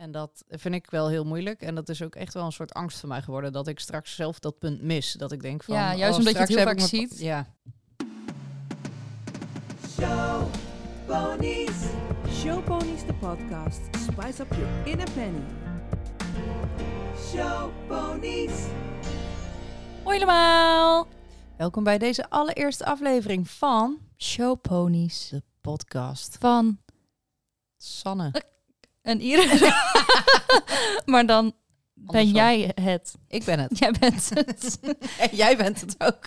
En dat vind ik wel heel moeilijk. En dat is ook echt wel een soort angst voor mij geworden. Dat ik straks zelf dat punt mis. Dat ik denk van... Ja, juist oh, omdat je het straks heel vaak ziet. Ja, Show ponies. Show ponies, de podcast. Spice up your inner penny. Show ponies. Hoi allemaal! welkom bij deze allereerste aflevering van Show ponies de podcast. van Sanne, een Iris. maar dan ben Andersom. jij het. ik ben het. Jij bent het. En jij bent het ook.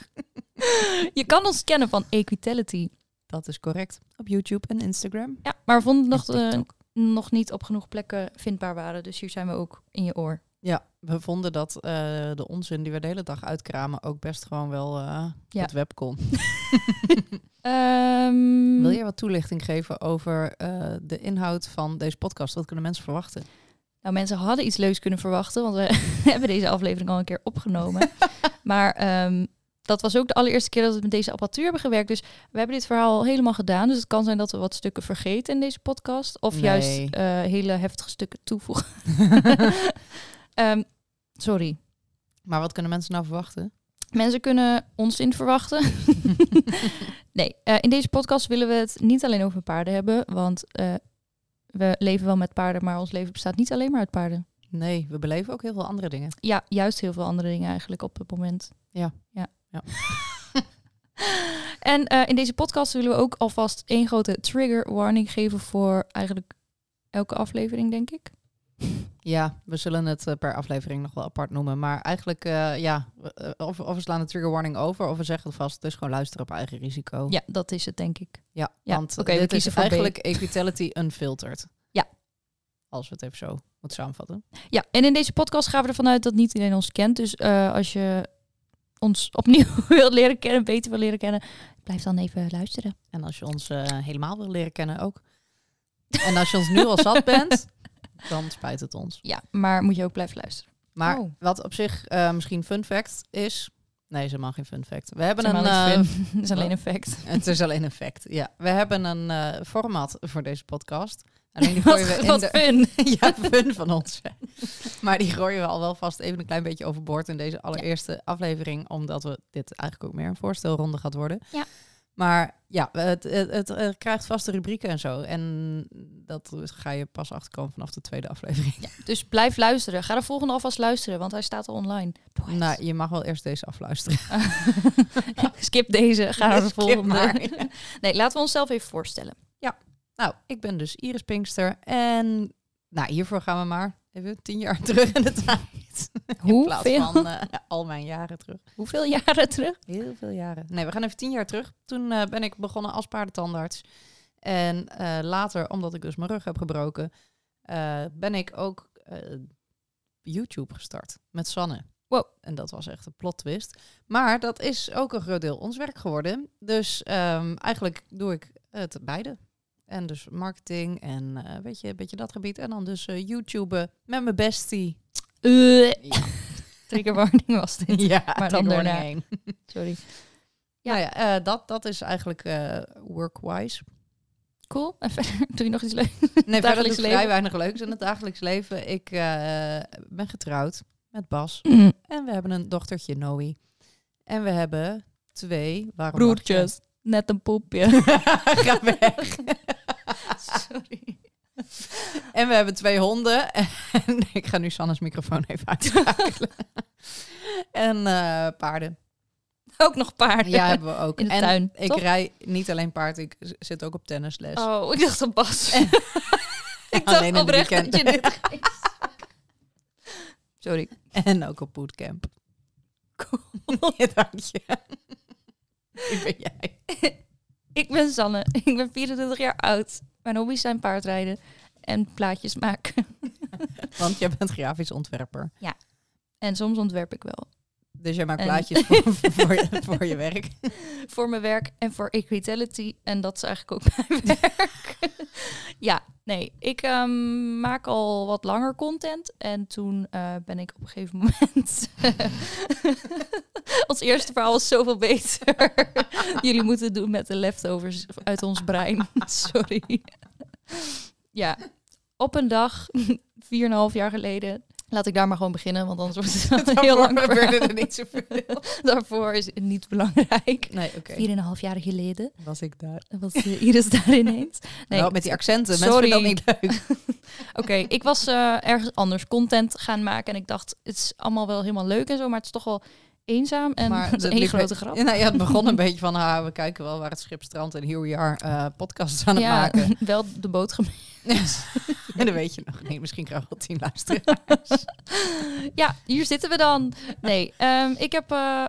Je kan ons kennen van Equitality. Dat is correct. Op YouTube en Instagram. Ja, maar we vonden het En nog, eh, nog niet op genoeg plekken vindbaar waren. Dus hier zijn we ook in je oor. Ja, we vonden dat eh, de onzin die we de hele dag uitkramen ook best gewoon wel Ja. het web kon. Ehm, Wil je wat toelichting geven over eh, de inhoud van deze podcast? Wat kunnen mensen verwachten? Nou, mensen hadden iets leuks kunnen verwachten, want we hebben deze aflevering al een keer opgenomen. maar ehm, dat was ook de allereerste keer dat we met deze apparatuur hebben gewerkt. Dus we hebben dit verhaal al helemaal gedaan. Dus het kan zijn dat we wat stukken vergeten in deze podcast. Of Nee. juist hele heftige stukken toevoegen. Ehm, sorry. Maar wat kunnen mensen nou verwachten? Mensen kunnen onzin verwachten. nee, eh, in deze podcast willen we het niet alleen over paarden hebben. Want eh, we leven wel met paarden, maar ons leven bestaat niet alleen maar uit paarden. Nee, we beleven ook heel veel andere dingen. Ja, juist heel veel andere dingen eigenlijk op het moment. Ja. ja. Ja. en eh, in deze podcast willen we ook alvast één grote trigger warning geven voor eigenlijk elke aflevering, denk ik. Ja, we zullen het eh, per aflevering nog wel apart noemen. Maar eigenlijk, eh, ja, eh, of, of we slaan de trigger warning over, of we zeggen het vast. Dus gewoon luisteren op eigen risico. Ja, dat is het, denk ik. Ja, Ja, want oké, we dit kiezen is voor B. eigenlijk Equitality Unfiltered. Ja. Als we het even zo moeten samenvatten. Ja, en in deze podcast gaan we ervan uit dat niet iedereen ons kent. Dus als je ons opnieuw wilt leren kennen, beter wil leren kennen, blijf dan even luisteren. En als je ons helemaal wil leren kennen ook. En als je ons nu al zat bent, dan spijt het ons. Ja, maar moet je ook blijven luisteren. Maar Oh. wat op zich eh, misschien fun fact is... Nee, is helemaal geen fun fact. We hebben een... eh. Het is alleen een fact. Het is alleen een fact, ja. We hebben een eh, format voor deze podcast. Alleen die gooien we in wat de... fun. ja, fun van ons. maar die gooien we al wel vast even een klein beetje overboord in deze allereerste aflevering. Omdat we dit eigenlijk ook meer een voorstelronde gaat worden. Ja. Maar ja, het, het, het, krijgt vaste rubrieken en zo. En dat ga je pas achterkomen vanaf de tweede aflevering. Dus blijf luisteren. Ga de volgende alvast luisteren, want hij staat al online. Nou, je mag wel eerst deze afluisteren. Skip deze, ga naar de volgende. maar. Nee, laten we onszelf even voorstellen. Nou, ik ben dus Iris Pinkster. En nou, hiervoor gaan we maar even tien jaar terug in de tijd. In plaats Hoeveel? van eh, al mijn jaren terug. Hoeveel jaren terug? Heel veel jaren. Nee, we gaan even tien jaar terug. Toen eh, ben ik begonnen als paardentandarts. En eh, later, omdat ik dus mijn rug heb gebroken, ben ik ook YouTube gestart met Sanne. Wow. En dat was echt een plot twist. Maar dat is ook een groot deel ons werk geworden. Dus ehm, eigenlijk doe ik het beide. En dus marketing en eh weet je, een beetje dat gebied. En dan dus eh YouTuben met mijn bestie. Uh, Ja, trigger warning was dit. ja Maar dan daarna. één. Sorry. Ja, ja eh, dat, dat is eigenlijk eh workwise. Cool. En verder doe je nog iets leuks? Nee, verder Dagelijks doe ik vrij leven? weinig leuks in het dagelijks leven. Ik eh, ben getrouwd met Bas. En we hebben een dochtertje, Noe. En we hebben twee... Waarom? Broertjes. Net een poepje. Ga weg. Sorry. En we hebben twee honden. En ik ga nu Sanne's microfoon even uitschakelen. en eh, paarden. Ook nog paarden. Ja, hebben we ook. In de en tuin, ik toch? rij niet alleen paard, ik zit ook op tennisles. Oh, ik dacht dat Bas. En- ik Alleen in dacht de oprecht dat je dit Sorry. En ook op bootcamp. Cool. Ja, dank je. Wie ben jij? Ik ben Sanne. Ik ben 24 jaar oud. Mijn hobby's zijn paardrijden en plaatjes maken. Want jij bent grafisch ontwerper. En soms ontwerp ik wel. Dus jij maakt En- plaatjes voor, voor, je, voor je werk. Voor mijn werk en voor Equitality. En dat is eigenlijk ook mijn werk. ja, nee. Ik ehm, maak al wat langer content. En toen eh, ben ik op een gegeven moment... ons eerste verhaal was zoveel beter. Jullie moeten het doen met de leftovers uit ons brein. Sorry. ja. Op een dag, 4,5 jaar geleden. Laat ik daar maar gewoon beginnen, want anders wordt het een Daarvoor heel lang gebeurde er niet zoveel. Daarvoor is het niet belangrijk. Nee, oké. 4,5 jaar geleden Was ik daar. was eh, Iris daar ineens. Nee, Wel, met die accenten. Mensen Sorry. vinden dat niet leuk. Oké, ik was eh, ergens anders content gaan maken en ik dacht, het is allemaal wel helemaal leuk en zo, maar het is toch wel eenzaam en Maar het is dat één liep- grote grap. Nou ja, het begon een beetje van, ah, we kijken wel waar het schip strandt en here we are eh podcasts aan het ja, maken. wel de boot en dat weet je nog niet. Misschien krijgen we wel tien luisteraars. Ja, hier zitten we dan. Nee, ehm, ik heb, eh,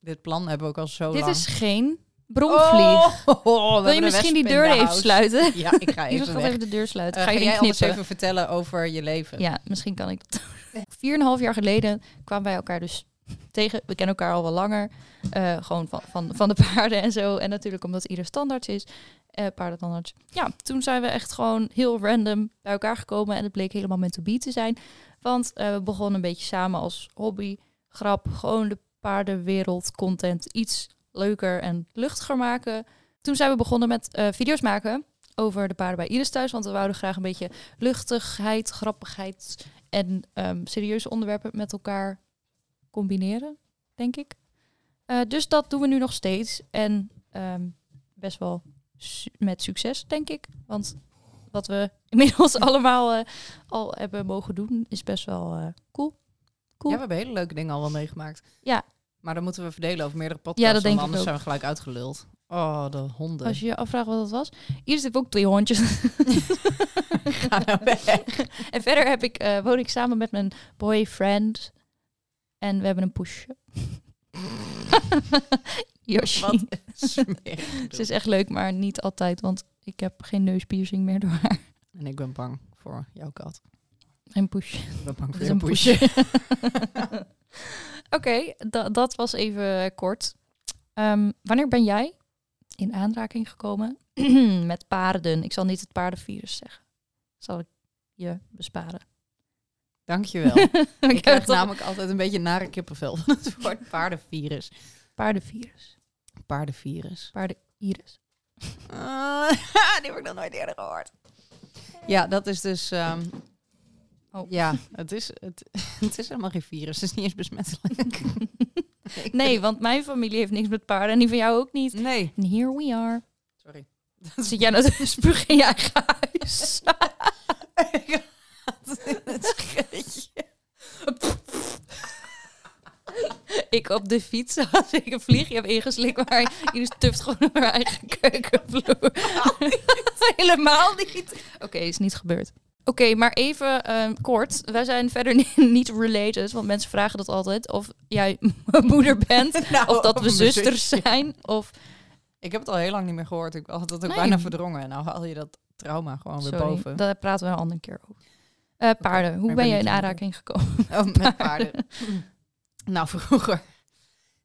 Dit plan hebben we ook al zo dit lang. is geen bromvlieg. Oh, Wil je een misschien die deur even sluiten? Ja, ik ga even gaat weg. even de deur sluiten. Eh, ga je ga niet jij knippen? even vertellen over je leven? Ja, misschien kan ik dat. Vier en een half jaar geleden kwamen wij elkaar dus tegen. We kennen elkaar al wel langer. Eh, gewoon van, van, van de paarden en zo. En natuurlijk omdat ieder standaard is. paardentandarts. Ja, toen zijn we echt gewoon heel random bij elkaar gekomen. En het bleek helemaal meant to be te zijn. Want eh, we begonnen een beetje samen als hobby, grap. Gewoon de paardenwereld, content iets leuker en luchtiger maken. Toen zijn we begonnen met video's maken over de paarden bij Iris thuis. Want we wouden graag een beetje luchtigheid, grappigheid en ehm, serieuze onderwerpen met elkaar combineren, denk ik. Eh, dus dat doen we nu nog steeds. En ehm, best wel su- met succes, denk ik. Want wat we inmiddels allemaal eh, al hebben mogen doen, is best wel eh, cool. Ja, we hebben hele leuke dingen al wel meegemaakt. Ja. Maar dan moeten we verdelen over meerdere podcasts. Ja, dat denk ik anders ook. zijn we gelijk uitgeluld. Oh, de honden. Als je je afvraagt wat dat was. Iris heeft ook twee hondjes. Ga nou weg. en verder heb ik, woon ik samen met mijn boyfriend. En we hebben een poesje. Yoshi. Ze is echt leuk, maar niet altijd, want ik heb geen neuspiercing meer door haar. En ik ben bang voor jouw kat. Geen poesje. Ik ben bang voor jouw een poesje. Oké, da- dat was even kort. Ehm, wanneer ben jij in aanraking gekomen met paarden? Ik zal niet het paardenvirus zeggen. Zal ik je besparen. Dankjewel. ik krijg namelijk altijd een beetje nare kippenvel van het woord paardenvirus. paardenvirus. Paardenvirus. Paardeniris. Ah, die heb ik nog nooit eerder gehoord. Ja, dat is dus... ehm, Oh. Ja, het is, het, het is helemaal geen virus. Het is niet eens besmettelijk. Nee, want mijn familie heeft niks met paarden en die van jou ook niet. Nee. En here we are. Sorry. Zit jij nou te spugen in je eigen huis? Ik had het scheetje. Ik op de fiets als ik een vliegje heb ingeslikt, maar Iris tuft gewoon op haar eigen keukenvloer. Helemaal niet. Oké, is niet gebeurd. Oké, maar even ehm, kort. Wij zijn verder ni- niet related, want mensen vragen dat altijd. Of jij mijn moeder bent, Nou, of dat we zusters zijn. Of, Ik heb het al heel lang niet meer gehoord. Ik had het ook Nee. bijna verdrongen. Nou haal je dat trauma gewoon weer boven. daar praten we een andere keer over. Eh, paarden, hoe ben ben je in- aanraking gekomen? Oh, met paarden. Nou, vroeger.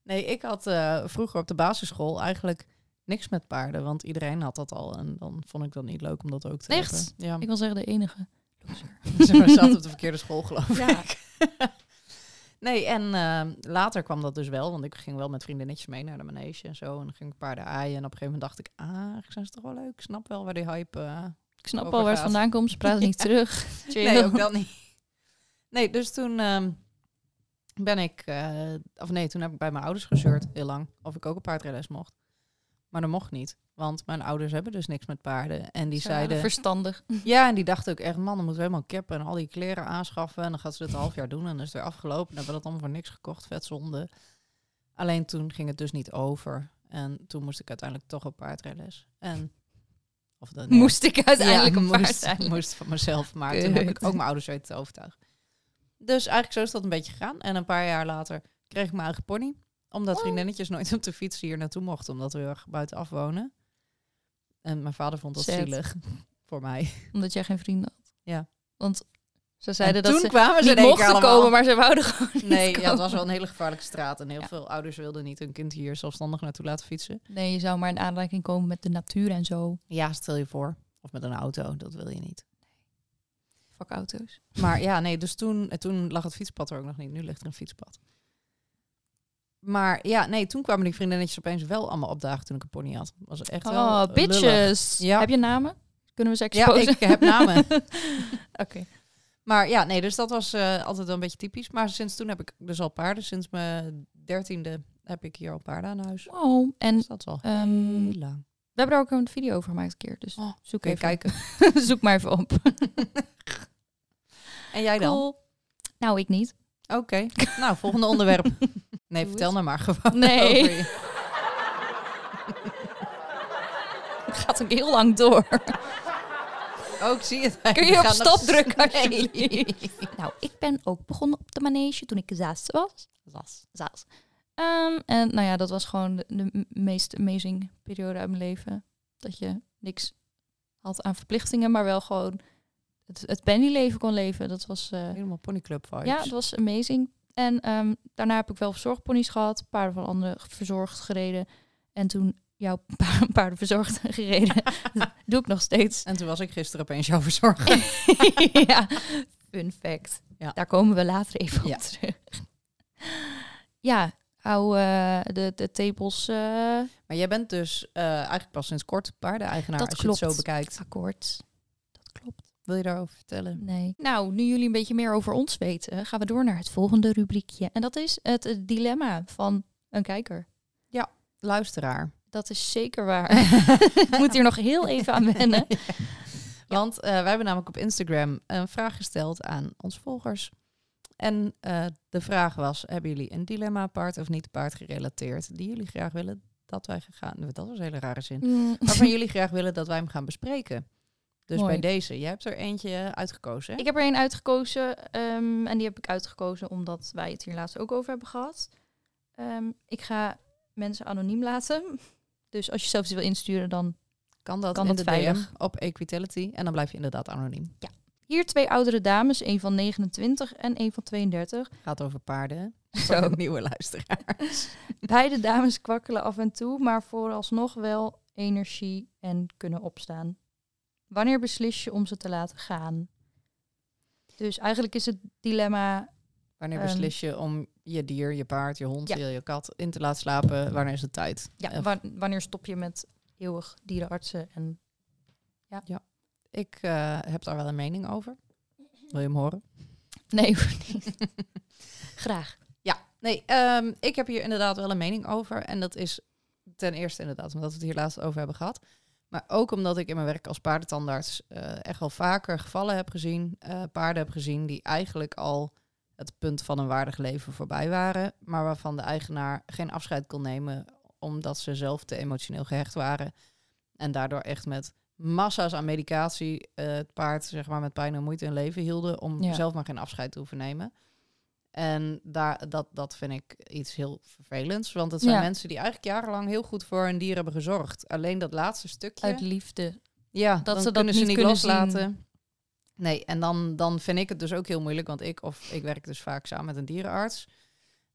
Nee, ik had eh, vroeger op de basisschool eigenlijk niks met paarden. Want iedereen had dat al. En dan vond ik dat niet leuk om dat ook te Echt? hebben. Ja. Ik wil zeggen de enige. Ze maar zat op de verkeerde school, geloof Ja. ik. nee, en eh, later kwam dat dus wel. Want ik ging wel met vriendinnetjes mee naar de manege en zo. En dan ging ik paarden aaien. En op een gegeven moment dacht ik... Ah, zijn ze toch wel leuk. Ik snap wel waar die hype... eh, Ik snap al waar het vandaan komt. Ze praten niet terug. Chill. Nee, ook dat niet. Nee, dus toen ehm, ben ik... eh, of nee, toen heb ik bij mijn ouders gezeurd, heel lang. Of ik ook een paardrijles mocht. Maar dat mocht niet. Want mijn ouders hebben dus niks met paarden. En die zeiden... Verstandig. Ja, en die dachten ook echt, man, dan moeten we helemaal kippen en al die kleren aanschaffen. En dan gaat ze dit een half jaar doen en dan is het weer afgelopen. En hebben we dat allemaal voor niks gekocht, vet zonde. Alleen toen ging het dus niet over. En toen moest ik uiteindelijk toch op paardrijles. En... Of dat, nee. Moest ik uiteindelijk Ja, een moest, moest van mezelf. Maar toen heb ik ook mijn ouders weten te overtuigen. Dus eigenlijk zo is dat een beetje gegaan. En een paar jaar later kreeg ik mijn eigen pony. Omdat Oh. vriendinnetjes nooit op de fiets hier naartoe mochten. Omdat we heel erg buitenaf wonen. En mijn vader vond dat zielig voor mij. Omdat jij geen vrienden had. Ja. Want ze zeiden En dat toen ze kwamen ze niet mochten allemaal. komen, maar ze wouden gewoon Nee, ja, het was wel een hele gevaarlijke straat. En heel Ja. veel ouders wilden niet hun kind hier zelfstandig naartoe laten fietsen. Nee, je zou maar in aanraking komen met de natuur en zo. Ja, stel je voor. Of met een auto, dat wil je niet. Vakauto's. Maar ja, nee, dus toen, en toen lag het fietspad er ook nog niet. Nu ligt er een fietspad. Maar ja, nee, toen kwamen die vriendinnetjes opeens wel allemaal opdagen toen ik een pony had. Was echt wel Oh, lullig. bitches. Ja. Heb je namen? Kunnen we ze Ja, exposen? ik heb namen. Oké. Maar ja, nee, dus dat was eh, altijd wel een beetje typisch. Maar sinds toen heb ik dus al paarden. Sinds mijn dertiende heb ik hier al paarden aan huis. Wow. En Dus dat is al ehm, heel lang. We hebben er ook een video over gemaakt een keer. Dus Oh, zoek je even. kijken. zoek maar even op. En jij dan? Cool. Nou, ik niet. Oké. Nou, volgende onderwerp. Nee, Doe vertel nou maar gewoon. Nee. over je- Het gaat ook heel lang door. Oh, ik zie het. Kun je op stop drukken Nee. nou, ik ben ook begonnen op de manege toen ik zes was. Was. Zes. Ehm, en nou ja, dat was gewoon de, meest amazing periode uit mijn leven. Dat je niks had aan verplichtingen, maar wel gewoon het, het pennyleven kon leven. Dat was, eh, Helemaal ponyclub vibes. ja, dat was amazing. En ehm, daarna heb ik wel verzorgponies gehad, paarden van anderen verzorgd gereden. En toen jouw pa- paarden verzorgd gereden. Doe ik nog steeds. En toen was ik gisteren opeens jouw verzorger. ja, fun fact. Ja. Daar komen we later even op Ja. terug. ja, hou eh, de, de tepels eh, Maar jij bent dus eh, eigenlijk pas sinds kort paardeneigenaar Dat als je het zo bekijkt. akkoord. Dat klopt. Wil je daarover vertellen? Nee. Nou, nu jullie een beetje meer over ons weten, gaan we door naar het volgende rubriekje. En dat is het dilemma van een kijker. Luisteraar. Dat is zeker waar. Ik moet hier nog heel even aan wennen. Want wij hebben namelijk op Instagram een vraag gesteld aan onze volgers. En eh, de vraag was, hebben jullie een dilemma paard of niet paard gerelateerd die jullie graag willen dat wij gaan... Dat was een hele rare zin. Mm. Waarvan jullie graag willen dat wij hem gaan bespreken. Dus Mooi. bij deze, jij hebt er eentje uitgekozen. hè? Ik heb er een uitgekozen ehm, en die heb ik uitgekozen omdat wij het hier laatst ook over hebben gehad. Ehm, ik ga mensen anoniem laten. Dus als je zelf iets wil insturen, dan kan dat kan in dat DM veilig. op Equitality. En dan blijf je inderdaad anoniem. Hier twee oudere dames, een van 29 en een van 32. Gaat over paarden. Zo. Nieuwe luisteraars. Beide dames kwakkelen af en toe, maar vooralsnog wel energie en kunnen opstaan. Wanneer beslis je om ze te laten gaan? Dus eigenlijk is het dilemma Wanneer Ehm, beslis je om je dier, je paard, je hond, Ja. je, je kat in te laten slapen? Wanneer is het tijd? Ja, Eh, wa- wanneer stop je met eeuwig dierenartsen? En Ik eh, heb daar wel een mening over. Wil je hem horen? nee, niet. Graag. Ja, nee, ehm, ik heb hier inderdaad wel een mening over. En dat is ten eerste inderdaad omdat we het hier laatst over hebben gehad. Maar ook omdat ik in mijn werk als paardentandarts eh, echt wel vaker gevallen heb gezien. eh, paarden heb gezien die eigenlijk al het punt van een waardig leven voorbij waren. Maar waarvan de eigenaar geen afscheid kon nemen omdat ze zelf te emotioneel gehecht waren. En daardoor echt met massa's aan medicatie eh, het paard zeg maar, met pijn en moeite in leven hielden. Om Ja. zelf maar geen afscheid te hoeven nemen. En daar, dat, dat vind ik iets heel vervelends. Want het zijn Ja. mensen die eigenlijk jarenlang heel goed voor hun dier hebben gezorgd. Alleen dat laatste stukje. Uit liefde. ja, dat dan ze dat kunnen ze niet niet kunnen loslaten. Nee, en dan, dan vind ik het dus ook heel moeilijk. Want ik, of ik werk dus vaak samen met een dierenarts.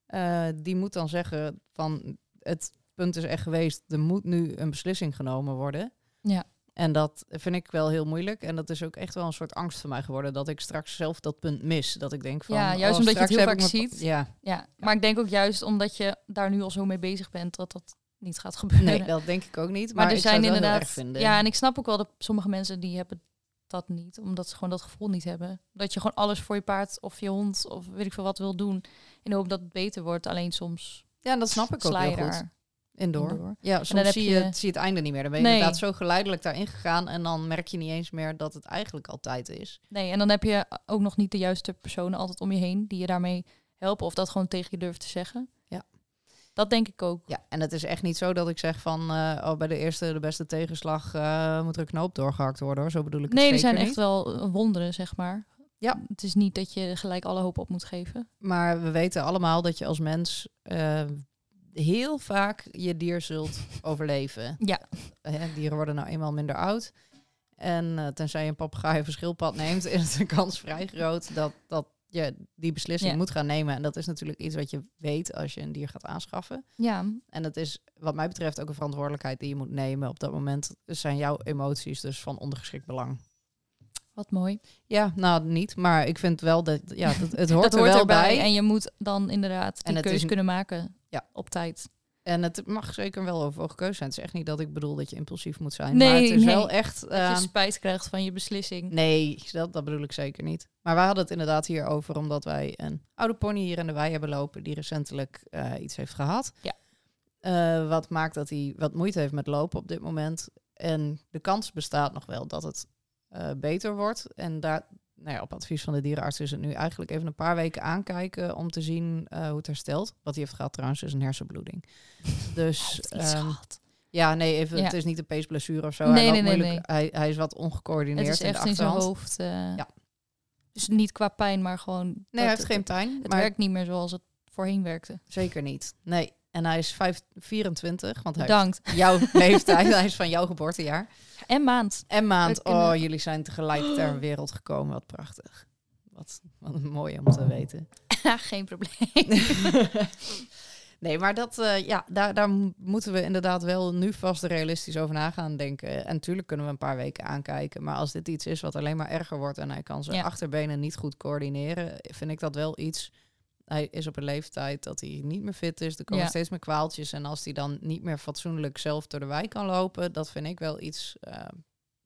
Eh, die moet dan zeggen van het punt is echt geweest. Er moet nu een beslissing genomen worden. Ja. En dat vind ik wel heel moeilijk. En dat is ook echt wel een soort angst voor mij geworden. Dat ik straks zelf dat punt mis. Dat ik denk van... Ja, juist oh, omdat je het heel vaak ziet. Ja, Ja, maar ik denk ook juist omdat je daar nu al zo mee bezig bent, dat dat niet gaat gebeuren. nee, dat denk ik ook niet. Maar, maar er zijn inderdaad. Ja, en ik snap ook wel dat sommige mensen die hebben dat niet, omdat ze gewoon dat gevoel niet hebben. Dat je gewoon alles voor je paard of je hond of weet ik veel wat wil doen, in de hoop dat het beter wordt. Alleen soms Ja, dat snap ik ook heel je Indoor. indoor. Ja, dan soms heb zie je, het, zie je het einde niet meer. Dan ben je Nee. inderdaad zo geleidelijk daarin gegaan. En dan merk je niet eens meer dat het eigenlijk altijd is. Nee, en dan heb je ook nog niet de juiste personen altijd om je heen die je daarmee helpen of dat gewoon tegen je durft te zeggen. Ja. Dat denk ik ook. Ja, en het is echt niet zo dat ik zeg van... eh, oh, bij de eerste, de beste tegenslag eh, moet er een knoop doorgehakt worden. Hoor. Zo bedoel ik het Nee, er zijn niet. echt wel wonderen, zeg maar. Ja. Het is niet dat je gelijk alle hoop op moet geven. Maar we weten allemaal dat je als mens... eh, heel vaak je dier zult overleven. Ja. Hè, dieren worden nou eenmaal minder oud. En eh, tenzij je een papegaai of een schildpad neemt, is de kans vrij groot dat, dat je die beslissing Ja. moet gaan nemen. En dat is natuurlijk iets wat je weet als je een dier gaat aanschaffen. Ja, En dat is wat mij betreft ook een verantwoordelijkheid die je moet nemen. Op dat moment zijn jouw emoties dus van ondergeschikt belang. wat mooi. Ja, nou niet, maar ik vind wel dat ja, dat, het hoort dat er hoort wel erbij. bij. En je moet dan inderdaad En die het keuze is- kunnen maken Ja. op tijd. En het mag zeker wel overwogen keuze zijn. Het is echt niet dat ik bedoel dat je impulsief moet zijn. Nee, maar het is nee. wel echt... Dat ehm, je spijt krijgt van je beslissing. Nee, dat, dat bedoel ik zeker niet. Maar wij hadden het inderdaad hier over omdat wij een oude pony hier in de wei hebben lopen die recentelijk eh, iets heeft gehad. Ja. Eh, wat maakt dat hij wat moeite heeft met lopen op dit moment. En de kans bestaat nog wel dat het eh, beter wordt. En daar, nou ja, op advies van de dierenarts is het nu eigenlijk even een paar weken aankijken om te zien eh, hoe het herstelt. Wat hij heeft gehad trouwens is een hersenbloeding. Dus ehm, ja, nee, even, Ja. het is niet een peesblessure of zo. Nee, hij, nee, nee, moeilijk- Hij, hij is wat ongecoördineerd Het is in de echt in zijn achterhand. hoofd. eh, Ja. Dus niet qua pijn, maar gewoon... Nee, hij heeft geen pijn. Het maar werkt niet meer zoals het voorheen werkte. Zeker niet. Nee. En hij is vijf, 24, want hij Bedankt. heeft jouw leeftijd. Hij is van jouw geboortejaar. En maand. En maand. Oh, jullie zijn tegelijk ter wereld gekomen. Wat prachtig. Wat, wat mooi om te weten. geen probleem. nee, maar dat, eh, ja, daar, daar mo- moeten we inderdaad wel nu vast realistisch over na gaan denken. En natuurlijk kunnen we een paar weken aankijken. Maar als dit iets is wat alleen maar erger wordt en hij kan zijn Ja. achterbenen niet goed coördineren, vind ik dat wel iets. Hij is op een leeftijd dat hij niet meer fit is. Er komen Ja. steeds meer kwaaltjes. En als hij dan niet meer fatsoenlijk zelf door de wijk kan lopen, dat vind ik wel iets eh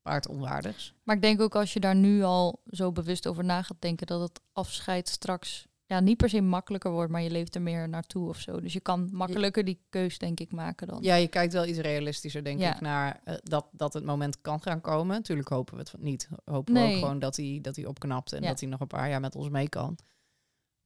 paardonwaardigs. Maar ik denk ook als je daar nu al zo bewust over na gaat denken, dat het afscheid straks ja, niet per se makkelijker wordt, maar je leeft er meer naartoe of zo. Dus je kan makkelijker die keus, denk ik, maken dan. Ja, je kijkt wel iets realistischer, denk Ja. ik, naar eh, dat, dat het moment kan gaan komen. Tuurlijk hopen we het niet. Hopen we ook gewoon dat hij, dat hij opknapt en Ja. dat hij nog een paar jaar met ons mee kan.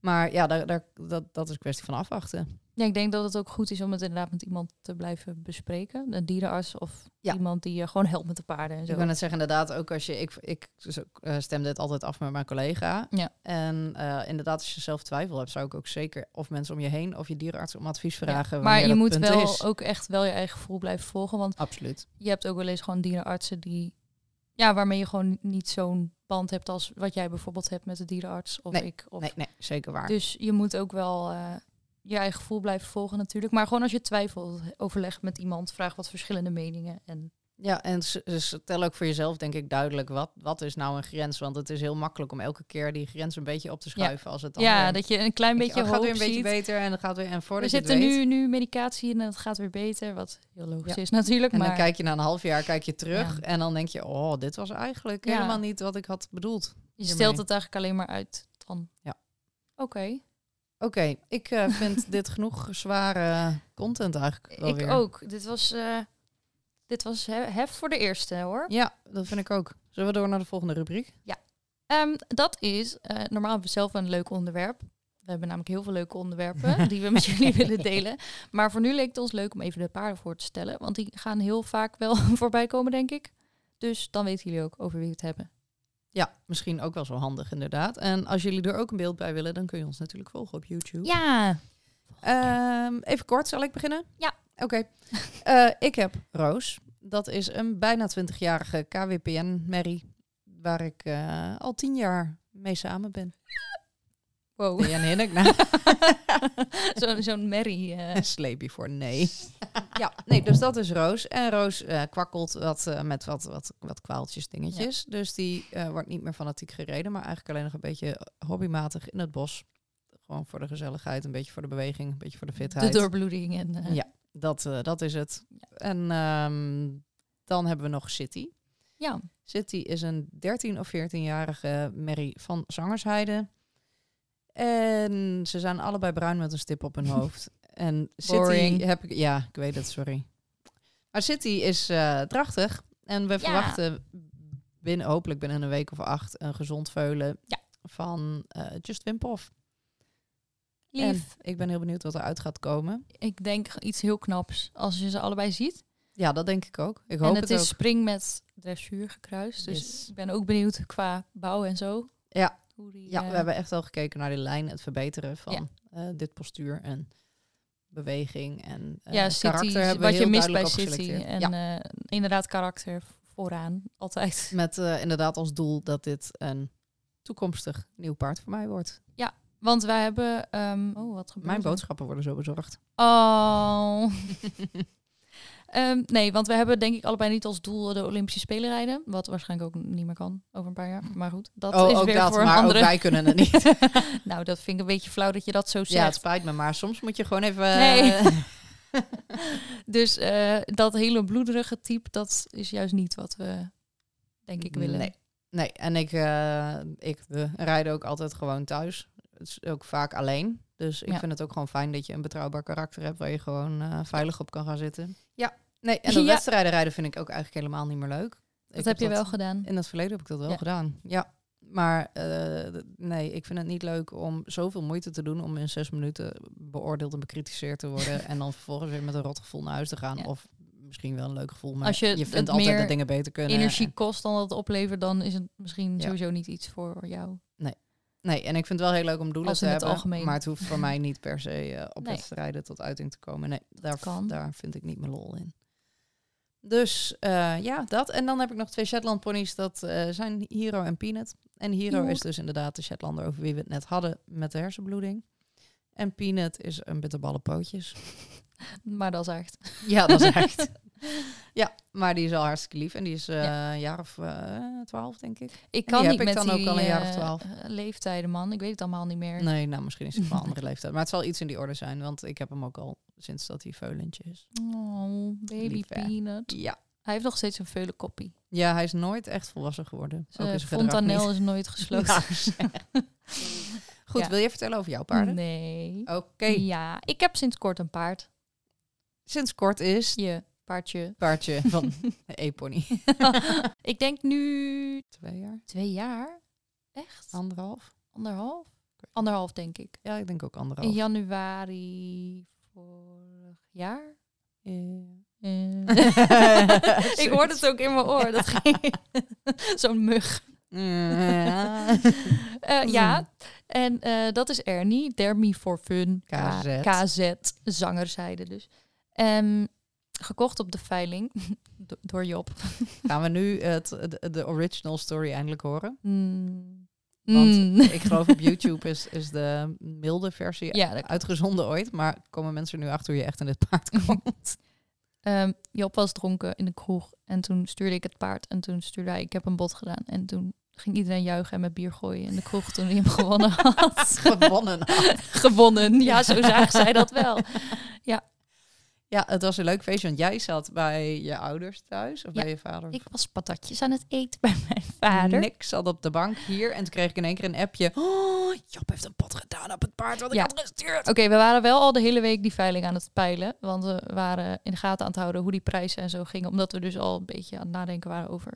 Maar ja, daar, daar, dat, dat is een kwestie van afwachten. Ja, ik denk dat het ook goed is om het inderdaad met iemand te blijven bespreken. Een dierenarts of Ja. iemand die je gewoon helpt met de paarden en zo. Ik wil net zeggen, inderdaad, ook als je... Ik, ik dus eh, stemde het altijd af met mijn collega. Ja. En eh, inderdaad, als je zelf twijfel hebt, zou ik ook zeker of mensen om je heen of je dierenarts om advies Ja. vragen. Maar je moet wel is. ook echt wel je eigen gevoel blijven volgen. Want Absoluut. je hebt ook wel eens gewoon dierenartsen die... Ja, waarmee je gewoon niet zo'n band hebt als wat jij bijvoorbeeld hebt met de dierenarts of Nee, ik. Of Nee, nee, zeker waar. Dus je moet ook wel eh, je eigen gevoel blijven volgen natuurlijk. Maar gewoon als je twijfelt, overleg met iemand, vraag wat verschillende meningen. En Ja, en s- dus ook voor jezelf, denk ik, duidelijk wat, wat is nou een grens. Want het is heel makkelijk om elke keer die grens een beetje op te schuiven. Als het dan ja, weer- dat je een klein denk je, beetje oh, gaat weer een beetje ziet. beter en dan gaat weer en Er voordat je het zitten weet. nu, nu medicatie in en het gaat weer beter, wat heel logisch Ja. is natuurlijk. En maar dan kijk je na een half jaar kijk je terug Ja. en dan denk je, oh, dit was eigenlijk Ja. helemaal niet wat ik had bedoeld. je hiermee. stelt het eigenlijk alleen maar uit dan. Ja. Oké, Oké, ik eh, vind dit genoeg zware content eigenlijk wel ik weer. ook. Dit was, eh, dit was he- heft voor de eerste hoor. Ja, dat vind ik ook. Zullen we door naar de volgende rubriek? Ehm, dat is, eh, normaal hebben we zelf een leuk onderwerp. We hebben namelijk heel veel leuke onderwerpen die we met jullie willen delen. Maar voor nu leek het ons leuk om even de paarden voor te stellen. Want die gaan heel vaak wel voorbij komen, denk ik. Dus dan weten jullie ook over wie we het hebben. Ja, misschien ook wel zo handig inderdaad. En als jullie er ook een beeld bij willen, dan kun je ons natuurlijk volgen op YouTube. Ja, Ehm, even kort, zal ik beginnen? Ja. Oké. Eh, ik heb Roos. Dat is een bijna 20-jarige KWPN-merrie. Waar ik eh, al tien jaar mee samen ben. wow. Een hinnik? Nou, Zo- Zo'n merrie. eh. sleep je voor nee. ja, nee, dus dat is Roos. En Roos eh, kwakkelt wat, met wat, wat, wat kwaaltjes dingetjes. Dus die wordt niet meer fanatiek gereden, maar eigenlijk alleen nog een beetje hobbymatig in het bos. Gewoon voor de gezelligheid, een beetje voor de beweging, een beetje voor de de fitheid. doorbloeding. En, Ja. Dat, eh, dat is het. En ehm, dan hebben we nog City. ja. City is een 13 of 14-jarige merrie van Zangersheide. En ze zijn allebei bruin met een stip op hun hoofd. En City Boring. heb ik... Ja, ik weet het, sorry. Maar City is eh, drachtig. En we verwachten binnen, hopelijk binnen een week of acht een gezond veulen Ja. van eh Just Wimpoff. Lief. En ik ben heel benieuwd wat eruit gaat komen. Ik denk iets heel knaps als je ze allebei ziet. Ja, dat denk ik ook. Ik hoop en het, het, is ook. spring met dressuur gekruist. Dus Yes. ik ben ook benieuwd qua bouw en zo. Ja. Hoe die, Ja, eh, we hebben echt wel gekeken naar de lijn, het verbeteren van Ja. eh, dit postuur en beweging en eh, ja, City, karakter hebben we wat je mist bij City. En ja, eh, inderdaad karakter vooraan, altijd. met eh, inderdaad als doel dat dit een toekomstig nieuw paard voor mij wordt. Want wij hebben... ehm, oh, wat gebeurt Mijn boodschappen worden zo bezorgd. Oh. Ehm, nee, want we hebben denk ik allebei niet als doel de Olympische Spelen rijden. Wat waarschijnlijk ook niet meer kan over een paar jaar. Maar goed, dat oh, is ook weer dat, voor maar andere... ook wij kunnen het niet. nou, dat vind ik een beetje flauw dat je dat zo ja, het zegt. spijt me, maar soms moet je gewoon even... Nee. eh, dus eh, dat hele bloederige type, dat is juist niet wat we, denk ik, willen. Nee. Nee, en ik, eh, ik we rijden ook altijd gewoon thuis. Het is ook vaak alleen. Dus ik Ja. vind het ook gewoon fijn dat je een betrouwbaar karakter hebt waar je gewoon eh, veilig op kan gaan zitten. Ja, nee, en de Ja. wedstrijden rijden vind ik ook eigenlijk helemaal niet meer leuk. Dat Ik heb je dat- wel gedaan. In het verleden heb ik dat wel Ja. gedaan. Ja. Maar eh, nee, ik vind het niet leuk om zoveel moeite te doen om in zes minuten beoordeeld en bekritiseerd te worden. en dan vervolgens weer met een rot gevoel naar huis te gaan. Of misschien wel een leuk gevoel, maar Als je je, vindt altijd dat dingen beter kunnen. Energie En- kost dan dat het oplevert, dan is het misschien sowieso niet iets voor jou. Nee, en ik vind het wel heel leuk om doelen te hebben. algemeen. Maar het hoeft voor mij niet per se eh, op Nee. wedstrijden tot uiting te komen. Nee, daar, Kan. daar vind ik niet mijn lol in. Dus eh, ja, dat. En dan heb ik nog twee Shetland ponies. Dat eh, zijn Hero en Peanut. En Hero is dus inderdaad de Shetlander over wie we het net hadden met de hersenbloeding. En Peanut is een bitterballe pootjes. Maar dat is echt. Ja, dat is echt. ja, maar die is al hartstikke lief. En die is eh, Ja. een jaar of eh, twaalf, denk ik. Ik die kan heb niet ik met dan die ook al een jaar of eh, 12. eh, leeftijden, man. Ik weet het allemaal niet meer. Nee, nou misschien is het van een andere leeftijd. Maar het zal iets in die orde zijn, want ik heb hem ook al sinds dat hij veulentje is. Oh, baby Lief, peanut. Ja. Hij heeft nog steeds een veulenkoppie. Ja, hij is nooit echt volwassen geworden. Ook gedrag fontanel is nooit gesloten. Nou. Goed, Ja. wil je vertellen over jouw paarden? Nee. Oké, Ja, ik heb sinds kort een paard. sinds kort is Je paardje. paardje van E-pony. ik denk nu Twee jaar? twee jaar. Echt? Anderhalf? Anderhalf? Anderhalf, denk ik. Ja, ik denk ook In anderhalf. januari vorig jaar. Ja. Ik hoorde het ook in mijn oor. Dat ging zo'n mug. Ja. Eh, ja, en eh, dat is Ernie. Dermy for Fun. KZ. KZ, zangerzijde dus. Ehm, gekocht op de veiling do- door Job. Gaan we nu het, de, de original story eindelijk horen? Mm. Want Mm. Ik geloof op YouTube is, is de milde versie ja, uitgezonden ooit. Maar komen mensen nu achter hoe je echt in het paard komt? Ehm, Job was dronken in de kroeg en toen stuurde ik het paard en toen stuurde hij, ik heb een bot gedaan. En toen ging iedereen juichen en met bier gooien in de kroeg toen hij hem gewonnen had. Gewonnen. had. gewonnen, ja, zo zagen zij dat wel. Ja, het was een leuk feestje, want jij zat bij je ouders thuis of Ja, bij je vader. Ik was patatjes aan het eten bij mijn vader. Niks zat op de bank hier en toen kreeg ik in één keer een appje. Oh, Job heeft een pot gedaan op het paard wat ik Ja. had gestuurd. Oké, we waren wel al de hele week die veiling aan het peilen. Want we waren in de gaten aan het houden hoe die prijzen en zo gingen. Omdat we dus al een beetje aan het nadenken waren over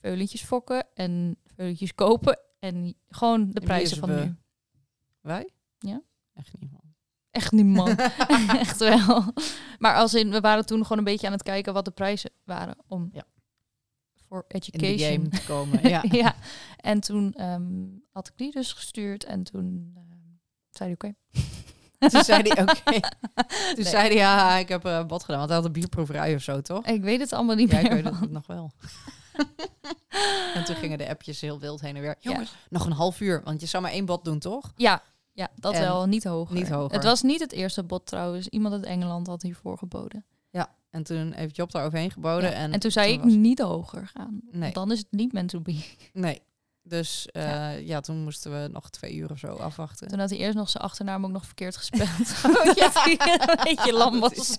veulentjes fokken en veulentjes kopen. En gewoon de prijzen van we? nu. Wij? Ja. Echt niet. Echt niet, man. Echt wel. Maar als in, we waren toen gewoon een beetje aan het kijken wat de prijzen waren. Om Ja. voor In education. game te komen. Ja. ja. En toen ehm, had ik die dus gestuurd. En toen ehm, zei hij oké. Toen zei hij oké. Toen Nee. zei hij ja, ik heb een bot gedaan. Want hij had een bierproeverij of zo, toch? Ik weet het allemaal niet Ja, ik meer. weet man. het nog wel. en toen gingen de appjes heel wild heen en weer. Ja. Nog een half uur. Want je zou maar één bot doen, toch? Ja, ja dat En wel. Niet hoger. niet hoger. Het was niet het eerste bot trouwens. Iemand uit Engeland had hiervoor geboden. Ja. En toen heeft Job daar overheen geboden. Ja. En, En, toen zei ik was- niet hoger gaan. Nee. Dan is het niet meant to be. Nee. Dus eh, ja. toen moesten we nog twee uur of zo afwachten. Toen had hij eerst nog zijn achternaam ook nog verkeerd gespeeld. Oh, ja. Een beetje lam was.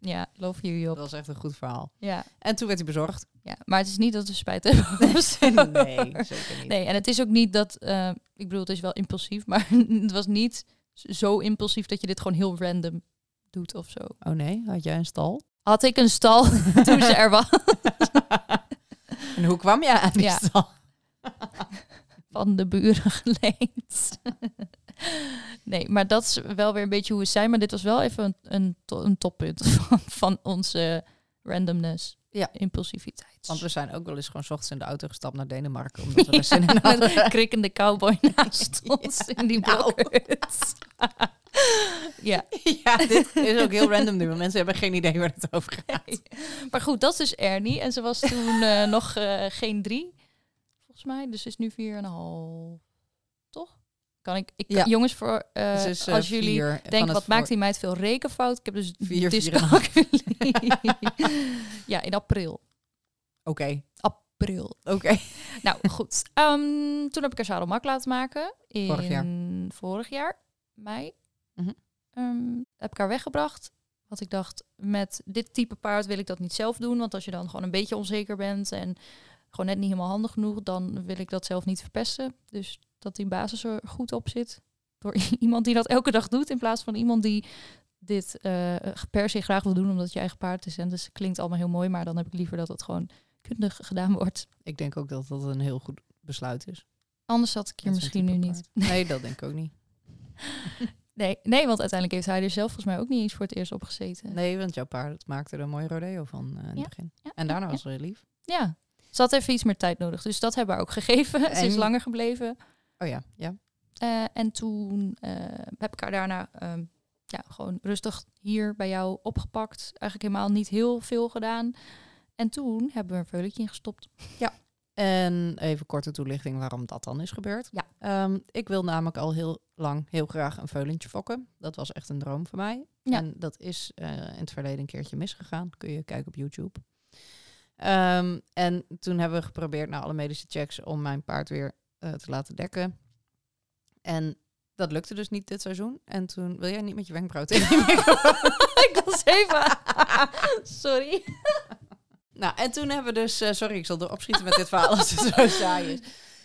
ja, love you Job. Dat was echt een goed verhaal. Ja, En toen werd hij bezorgd. Ja, maar het is niet dat we spijt hebben. nee, zeker niet. Nee, en het is ook niet dat... eh, ik bedoel, het is wel impulsief, maar het was niet zo impulsief dat je dit gewoon heel random doet of zo. Oh nee, had jij een stal? Had ik een stal toen ze er was En hoe kwam jij aan die Ja. stal? van de buren geleend. nee, maar dat is wel weer een beetje hoe we zijn. Maar dit was wel even een, een, to- een toppunt van, van onze randomness. Ja. Impulsiviteit. Want we zijn ook wel eens gewoon 's ochtends in de auto gestapt naar Denemarken. Omdat we er zin in hadden. Met een krikkende cowboy naast ons in die Nou. blokhut. ja, Ja, dit is ook heel random nu. Want mensen hebben geen idee waar het over gaat. maar goed, dat is dus Ernie. En ze was toen eh, nog eh, geen drie, volgens mij. Dus ze is nu vier en een half. Kan ik, ik Ja. jongens, voor Dus is, eh, als jullie denken, wat maakt die meid veel rekenfout? Ik heb dus Vier, dyscalculie. ja, in april. Oké, April. oké. Nou, goed. Ehm, toen heb ik haar zadelmak laten maken. In Vorig jaar. Vorig jaar, mei. Mhm. ehm, heb ik haar weggebracht. Want ik dacht, met dit type paard wil ik dat niet zelf doen. Want als je dan gewoon een beetje onzeker bent en gewoon net niet helemaal handig genoeg, dan wil ik dat zelf niet verpesten. Dus dat die basis er goed op zit. Door iemand die dat elke dag doet, in plaats van iemand die dit eh, per se graag wil doen omdat je eigen paard is. En dus klinkt allemaal heel mooi, maar dan heb ik liever dat het gewoon kundig gedaan wordt. Ik denk ook dat dat een heel goed besluit is. Anders zat ik hier misschien nu niet. Nee, dat denk ik ook niet. Nee, nee, want uiteindelijk heeft hij er zelf volgens mij ook niet eens voor het eerst op gezeten. Nee, want jouw paard maakte er een mooie rodeo van eh, in het Ja, begin. Ja, En daarna ja, was ze heel lief. Ja, ze had even iets meer tijd nodig. Dus dat hebben we ook gegeven. Ze is En- langer gebleven. Oh ja, ja. Eh, en toen eh, heb ik haar daarna ehm, ja, gewoon rustig hier bij jou opgepakt. Eigenlijk helemaal niet heel veel gedaan. En toen hebben we een veulentje ingestopt. En even korte toelichting waarom dat dan is gebeurd. Ja. Ehm, ik wil namelijk al heel lang heel graag een veulentje fokken. Dat was echt een droom voor mij. Ja. En dat is eh, in het verleden een keertje misgegaan. Kun je kijken op YouTube. Ehm, en toen hebben we geprobeerd na alle medische checks om mijn paard weer eh, te laten dekken. En dat lukte dus niet dit seizoen. En toen wil jij niet met je wenkbrauw tegen ik was even... Sorry. Nou, en toen hebben we dus... eh, sorry, ik zal erop schieten met dit verhaal als het zo saai is.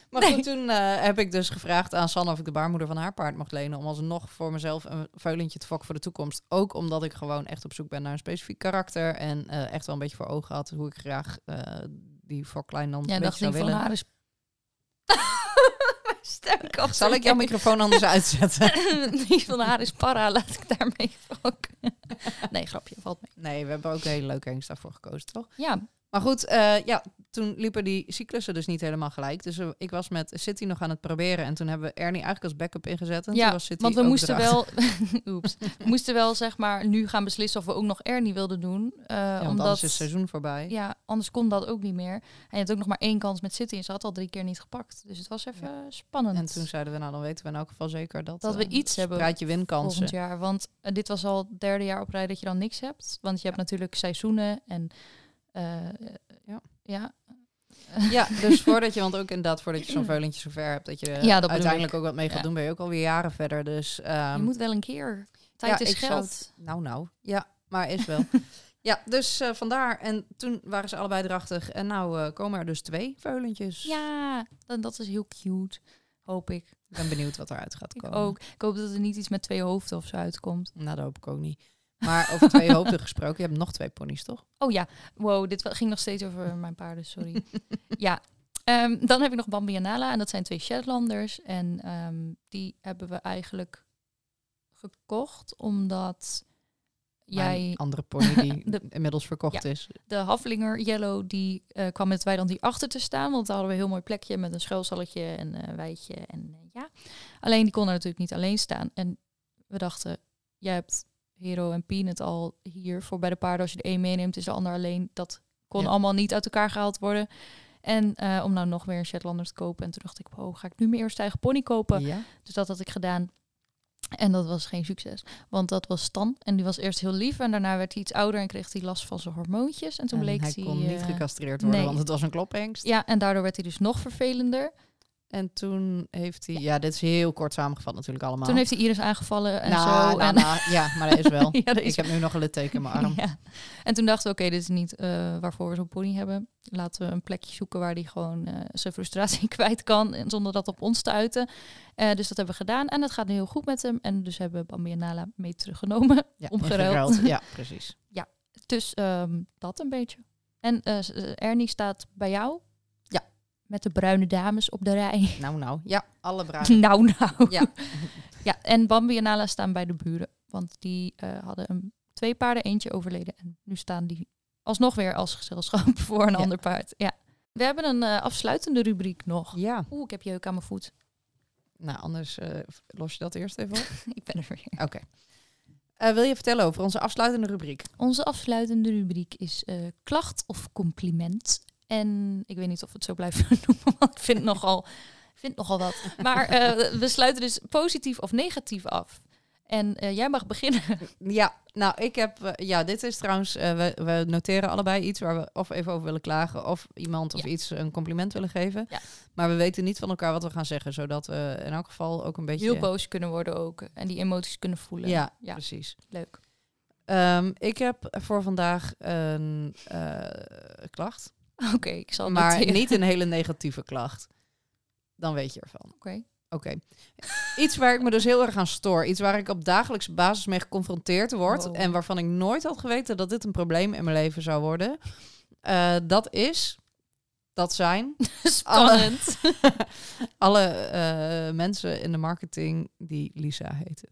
Maar Nee. goed, toen eh, heb ik dus gevraagd aan Sanne of ik de baarmoeder van haar paard mocht lenen. Om alsnog voor mezelf een veulentje te fokken voor de toekomst. Ook omdat ik gewoon echt op zoek ben naar een specifiek karakter. En echt wel een beetje voor ogen had hoe ik graag die fokklein dan Ja, dacht ik van haar is... Zal ik jouw microfoon anders uitzetten? Die van haar is para, laat ik daarmee fokken. nee, grapje, valt mee. Nee, we hebben ook een hele leuke hengst daarvoor gekozen, toch? Ja, Maar goed, eh, ja, toen liepen die cyclussen dus niet helemaal gelijk. Dus eh, ik was met City nog aan het proberen. En toen hebben we Ernie eigenlijk als backup ingezet. En toen ja was City want we moesten erachter. wel... Oeps. We moesten wel, zeg maar, nu gaan beslissen of we ook nog Ernie wilden doen. Ja, want omdat... anders is het seizoen voorbij. Ja, anders kon dat ook niet meer. En je had ook nog maar één kans met City en ze had al drie keer niet gepakt. Dus het was even spannend. En toen zeiden we, nou dan weten we in elk geval zeker dat, Dat we eh, iets hebben spreid je winkansen. volgend jaar. Want dit was al het derde jaar op rij dat je dan niks hebt. Want je hebt natuurlijk seizoenen en... Ja. Ja. Ja, dus voordat je, want ook inderdaad voordat je zo'n veulentje zover hebt, dat je Ja, dat uiteindelijk ik. ook wat mee gaat Ja. doen, ben je ook alweer jaren verder. Dus ehm, je moet wel een keer. Tijd ja, is ik geld. nou, nou. Ja, maar is wel. ja, dus eh, vandaar. En toen waren ze allebei drachtig. En nou eh, komen er dus twee veulentjes. Ja, dan, dat is heel cute. Hoop ik. Ik ben benieuwd wat eruit gaat Ik komen. ook. Ik hoop dat er niet iets met twee hoofden of zo uitkomt. Nou, dat hoop ik ook niet. Maar over twee hoofden gesproken, je hebt nog twee ponies, toch? Oh ja, wow, dit ging nog steeds over mijn paarden, sorry. ja, ehm, dan heb ik nog Bambi en Nala en dat zijn twee Shetlanders. En ehm, die hebben we eigenlijk gekocht omdat jij, andere pony die De- inmiddels verkocht is. de Haflinger Yellow, die eh, kwam met het weiland die achter te staan. Want daar hadden we een heel mooi plekje met een schuilzalletje en een weidje. En eh, ja, alleen die kon er natuurlijk niet alleen staan. En we dachten, jij hebt Hero en Peanut al hier voor bij de paarden. Als je de een meeneemt, is de ander alleen. Dat kon Ja. allemaal niet uit elkaar gehaald worden. En eh, om nou nog weer een Shetlander te kopen. En toen dacht ik, oh, ga ik nu mijn eerste eigen pony kopen? Ja. Dus dat had ik gedaan. En dat was geen succes. Want dat was Stan. En die was eerst heel lief. En daarna werd hij iets ouder en kreeg hij last van zijn hormoontjes. En toen En bleek hij hij... kon niet eh, gecastreerd worden, nee. want het was een klophengst. Ja, en daardoor werd hij dus nog vervelender. En toen heeft hij... Ja, dit is heel kort samengevat natuurlijk allemaal. Toen heeft hij Iris aangevallen en nou, zo. nou, en, nou, ja, maar dat is wel. Ja, dat is Ik heb nu nog een litteken in mijn arm. Ja. En toen dachten we, oké, dit is niet eh, waarvoor we zo'n pony hebben. Laten we een plekje zoeken waar hij gewoon eh, zijn frustratie kwijt kan. En zonder dat op ons te uiten. Eh, dus dat hebben we gedaan. En het gaat nu heel goed met hem. En dus hebben we Bambi en Nala mee teruggenomen. Ja, Omgeruild. Ja, precies. Dus ehm, dat een beetje. En Ernie staat bij jou. Met de bruine dames op de rij. Nou, nou. Ja, alle bruine. nou, nou. Ja. Ja, en Bambi en Nala staan bij de buren. Want die eh, hadden een, twee paarden, eentje overleden. En nu staan die alsnog weer als gezelschap voor een Ja. ander paard. Ja. We hebben een eh, afsluitende rubriek nog. Ja. Oeh, ik heb jeuk aan mijn voet. Nou, anders eh, los je dat eerst even op. ik ben er weer. Oké. Wil je vertellen over onze afsluitende rubriek? Onze afsluitende rubriek is eh, klacht of compliment. En ik weet niet of we het zo blijven noemen, want ik vind het nogal, vind nogal wat. Maar eh, we sluiten dus positief of negatief af. En eh, jij mag beginnen. Ja, nou, ik heb... eh, ja, dit is trouwens... we, we noteren allebei iets waar we of even over willen klagen... of iemand of Ja. iets een compliment willen geven. Ja. Maar we weten niet van elkaar wat we gaan zeggen... zodat we in elk geval ook een beetje... Heel boos kunnen worden ook. En die emoties kunnen voelen. Ja, ja precies. leuk. Ehm, ik heb voor vandaag een klacht. Oké, ik zal maar noteren. niet een hele negatieve klacht. Dan weet je ervan. Oké. Oké. Iets waar ik me dus heel erg aan stoor. Iets waar ik op dagelijkse basis mee geconfronteerd word. Wow. En waarvan ik nooit had geweten dat dit een probleem in mijn leven zou worden. Eh, dat is, dat zijn Spannend. alle eh, mensen in de marketing die Lisa heten.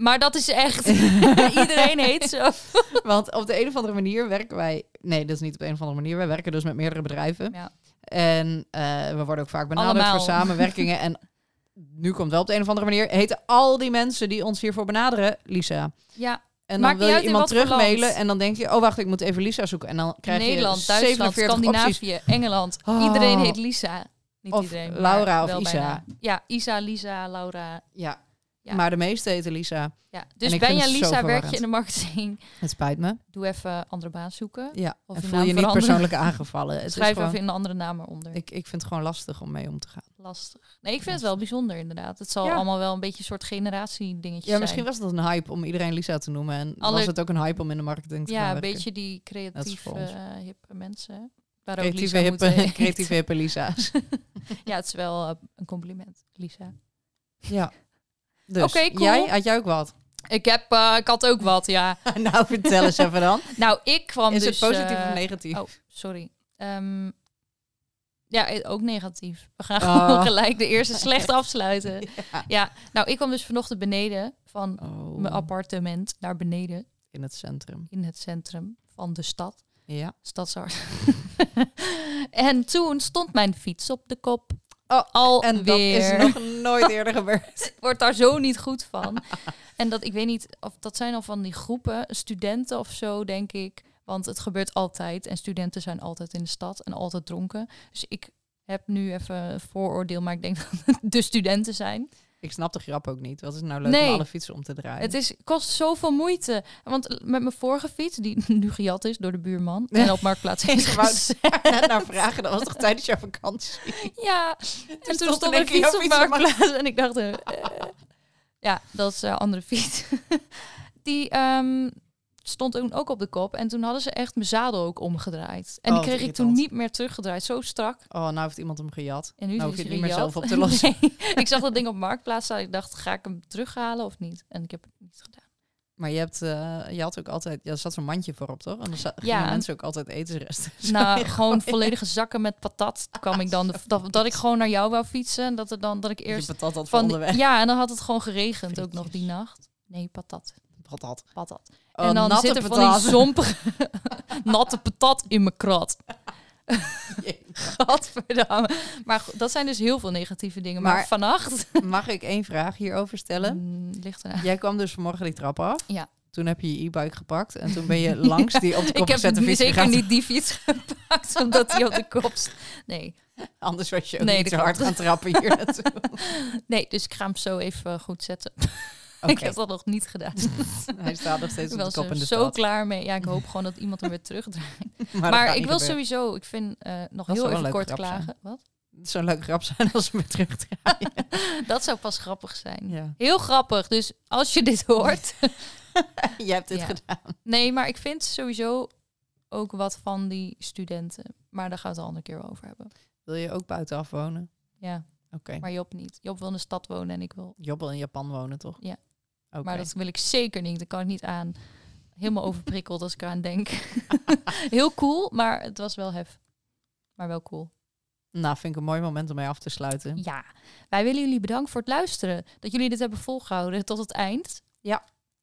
Maar dat is echt... Iedereen heet zo. Want op de een of andere manier werken wij... Nee, dat is niet op de een of andere manier. Wij werken dus met meerdere bedrijven. Ja. En eh, we worden ook vaak benaderd Allemaal. voor samenwerkingen. En nu komt wel op de een of andere manier... heten al die mensen die ons hiervoor benaderen Lisa. ja, En Maakt dan wil je iemand terugmailen en dan denk je... oh, wacht, ik moet even Lisa zoeken. En dan krijg Nederland, je Duitsland, 47 opties. Scandinavië, Engeland. Oh. Iedereen heet Lisa. Niet Of iedereen, Laura of Isa. bijna. Ja, Isa, Lisa, Laura. Ja. Ja. maar de meeste heten Lisa. Ja. Dus ben je Lisa, werk je in de marketing. Het spijt me. Doe even andere baan zoeken. Ja, Of en je voel je niet persoonlijk aangevallen. Het Schrijf gewoon, even een andere naam eronder. ik, ik vind het gewoon lastig om mee om te gaan. Lastig. Nee, ik vind het wel bijzonder inderdaad. Het zal Ja. allemaal wel een beetje een soort generatie dingetje Ja, misschien zijn. was het een hype om iedereen Lisa te noemen. En Alle- was het ook een hype om in de marketing te gaan Ja, een werken. beetje die creatieve, eh, hippe mensen. Waar ook creatieve, Lisa hippe, heten. creatieve hippe Lisa's. Ja, het is wel eh, een compliment, Lisa. ja. Dus, cool. jij, had jij ook wat? Ik, heb, eh, ik had ook wat, ja. nou, vertel eens even dan. Nou, ik kwam Is dus... het positief eh, of negatief? Oh, sorry. Ehm, ja, eh, ook negatief. We gaan Oh. gewoon gelijk de eerste slecht afsluiten. Ja. Ja, nou, ik kwam dus vanochtend beneden van Oh, mijn appartement naar beneden in het centrum. in het centrum van de stad. Ja. Stadshart. en toen stond mijn fiets op de kop. Oh, Alweer. En dat is nog nooit eerder gebeurd. Ik word daar zo niet goed van. en dat, ik weet niet, of dat zijn al van die groepen, studenten of zo, denk ik. Want het gebeurt altijd. En studenten zijn altijd in de stad en altijd dronken. Dus ik heb nu even een vooroordeel, maar ik denk dat het de studenten zijn. Ik snap de grap ook niet. Wat is nou leuk Nee. om alle fietsen om te draaien? Het is, kost zoveel moeite. Want met mijn vorige fiets, die nu gejat is door de buurman en op marktplaats is gezet. net naar vragen. Dat was toch tijdens jouw vakantie? Ja, en toen stond stond een fiets op marktplaats en ik dacht, eh, eh, ja, dat is een andere fiets. Die ehm, stond toen ook op de kop en toen hadden ze echt mijn zadel ook omgedraaid. En Oh, die kreeg ik toen niet meer teruggedraaid, zo strak. Oh, nou heeft iemand hem gejat. En nu Nou hoef je het niet meer zelf op te lossen. Nee, ik zag dat ding op marktplaats staan. Ik dacht, ga ik hem terughalen of niet? En ik heb het niet gedaan. Maar je, hebt, eh, je had ook altijd... Ja, er zat zo'n mandje voorop, toch? En dan Ja. mensen ook altijd etensresten. Nou, gewoon volledige zakken met patat kwam ik dan. De, dat, dat ik gewoon naar jou wou fietsen. En dat, er dan, dat ik je eerst patat had van onderweg. ja, en dan had het gewoon geregend ook nog die nacht. Nee, patat. Patat. Patat. Oh, en dan natte zit er van die zompige natte patat in mijn krat. Gadverdamme. Maar goed, dat zijn dus heel veel negatieve dingen. Maar, Maar- vannacht Mag ik één vraag hierover stellen? Mm, ligt. Jij kwam dus vanmorgen die trap af. Ja. Toen heb je je e-bike gepakt. En toen ben je langs die op de kop Ik heb gezette fiets zeker gegaan. niet die fiets gepakt, omdat die op de kop Nee. Anders was je ook Nee, niet zo hard gaan trappen hier naartoe. nee, dus ik ga hem zo even goed zetten. Ik heb dat nog niet gedaan. Hij staat nog steeds op de kop in de zo stad. klaar mee. Ja, ik hoop gewoon dat iemand hem weer terugdraait. Maar, Maar, ik wil sowieso, ik vind eh, nog Dat heel even een kort grap zijn. klagen. Wat? Het zou een leuke grap zijn als we weer terugdraaien. Dat zou pas grappig zijn. Ja. Heel grappig. Dus als je dit hoort. Jij hebt dit Ja. gedaan. nee, maar ik vind sowieso ook wat van die studenten. Maar daar gaan we het een andere keer over hebben. Wil je ook buitenaf wonen? Ja, Oké. maar Job niet. Job wil in de stad wonen en ik wil. Job wil in Japan wonen, toch? Ja. Maar dat wil ik zeker niet. Dat kan ik niet aan. Helemaal overprikkeld als ik eraan denk. Heel cool, maar het was wel hef. Maar wel cool. Nou, vind ik een mooi moment om mee af te sluiten. Ja, wij willen jullie bedanken voor het luisteren. Dat jullie dit hebben volgehouden tot het eind.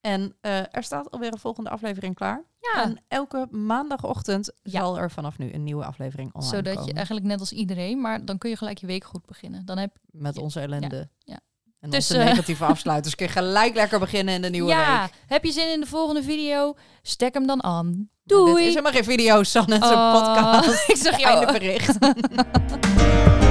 En eh, er staat alweer een volgende aflevering klaar. Ja, En elke maandagochtend Ja. zal er vanaf nu een nieuwe aflevering online zodat komen. je eigenlijk net als iedereen, maar dan kun je gelijk je week goed beginnen. Dan heb Met Ja. onze ellende. Ja. En Dus, onze eh, negatieve afsluiters. Kun je gelijk lekker beginnen in de nieuwe ja, week. heb je zin in de volgende video? Stek hem dan aan. Maar Doei. Dit is helemaal geen video, Sanne. Het is een Oh, podcast. ik zag jou. Einde bericht.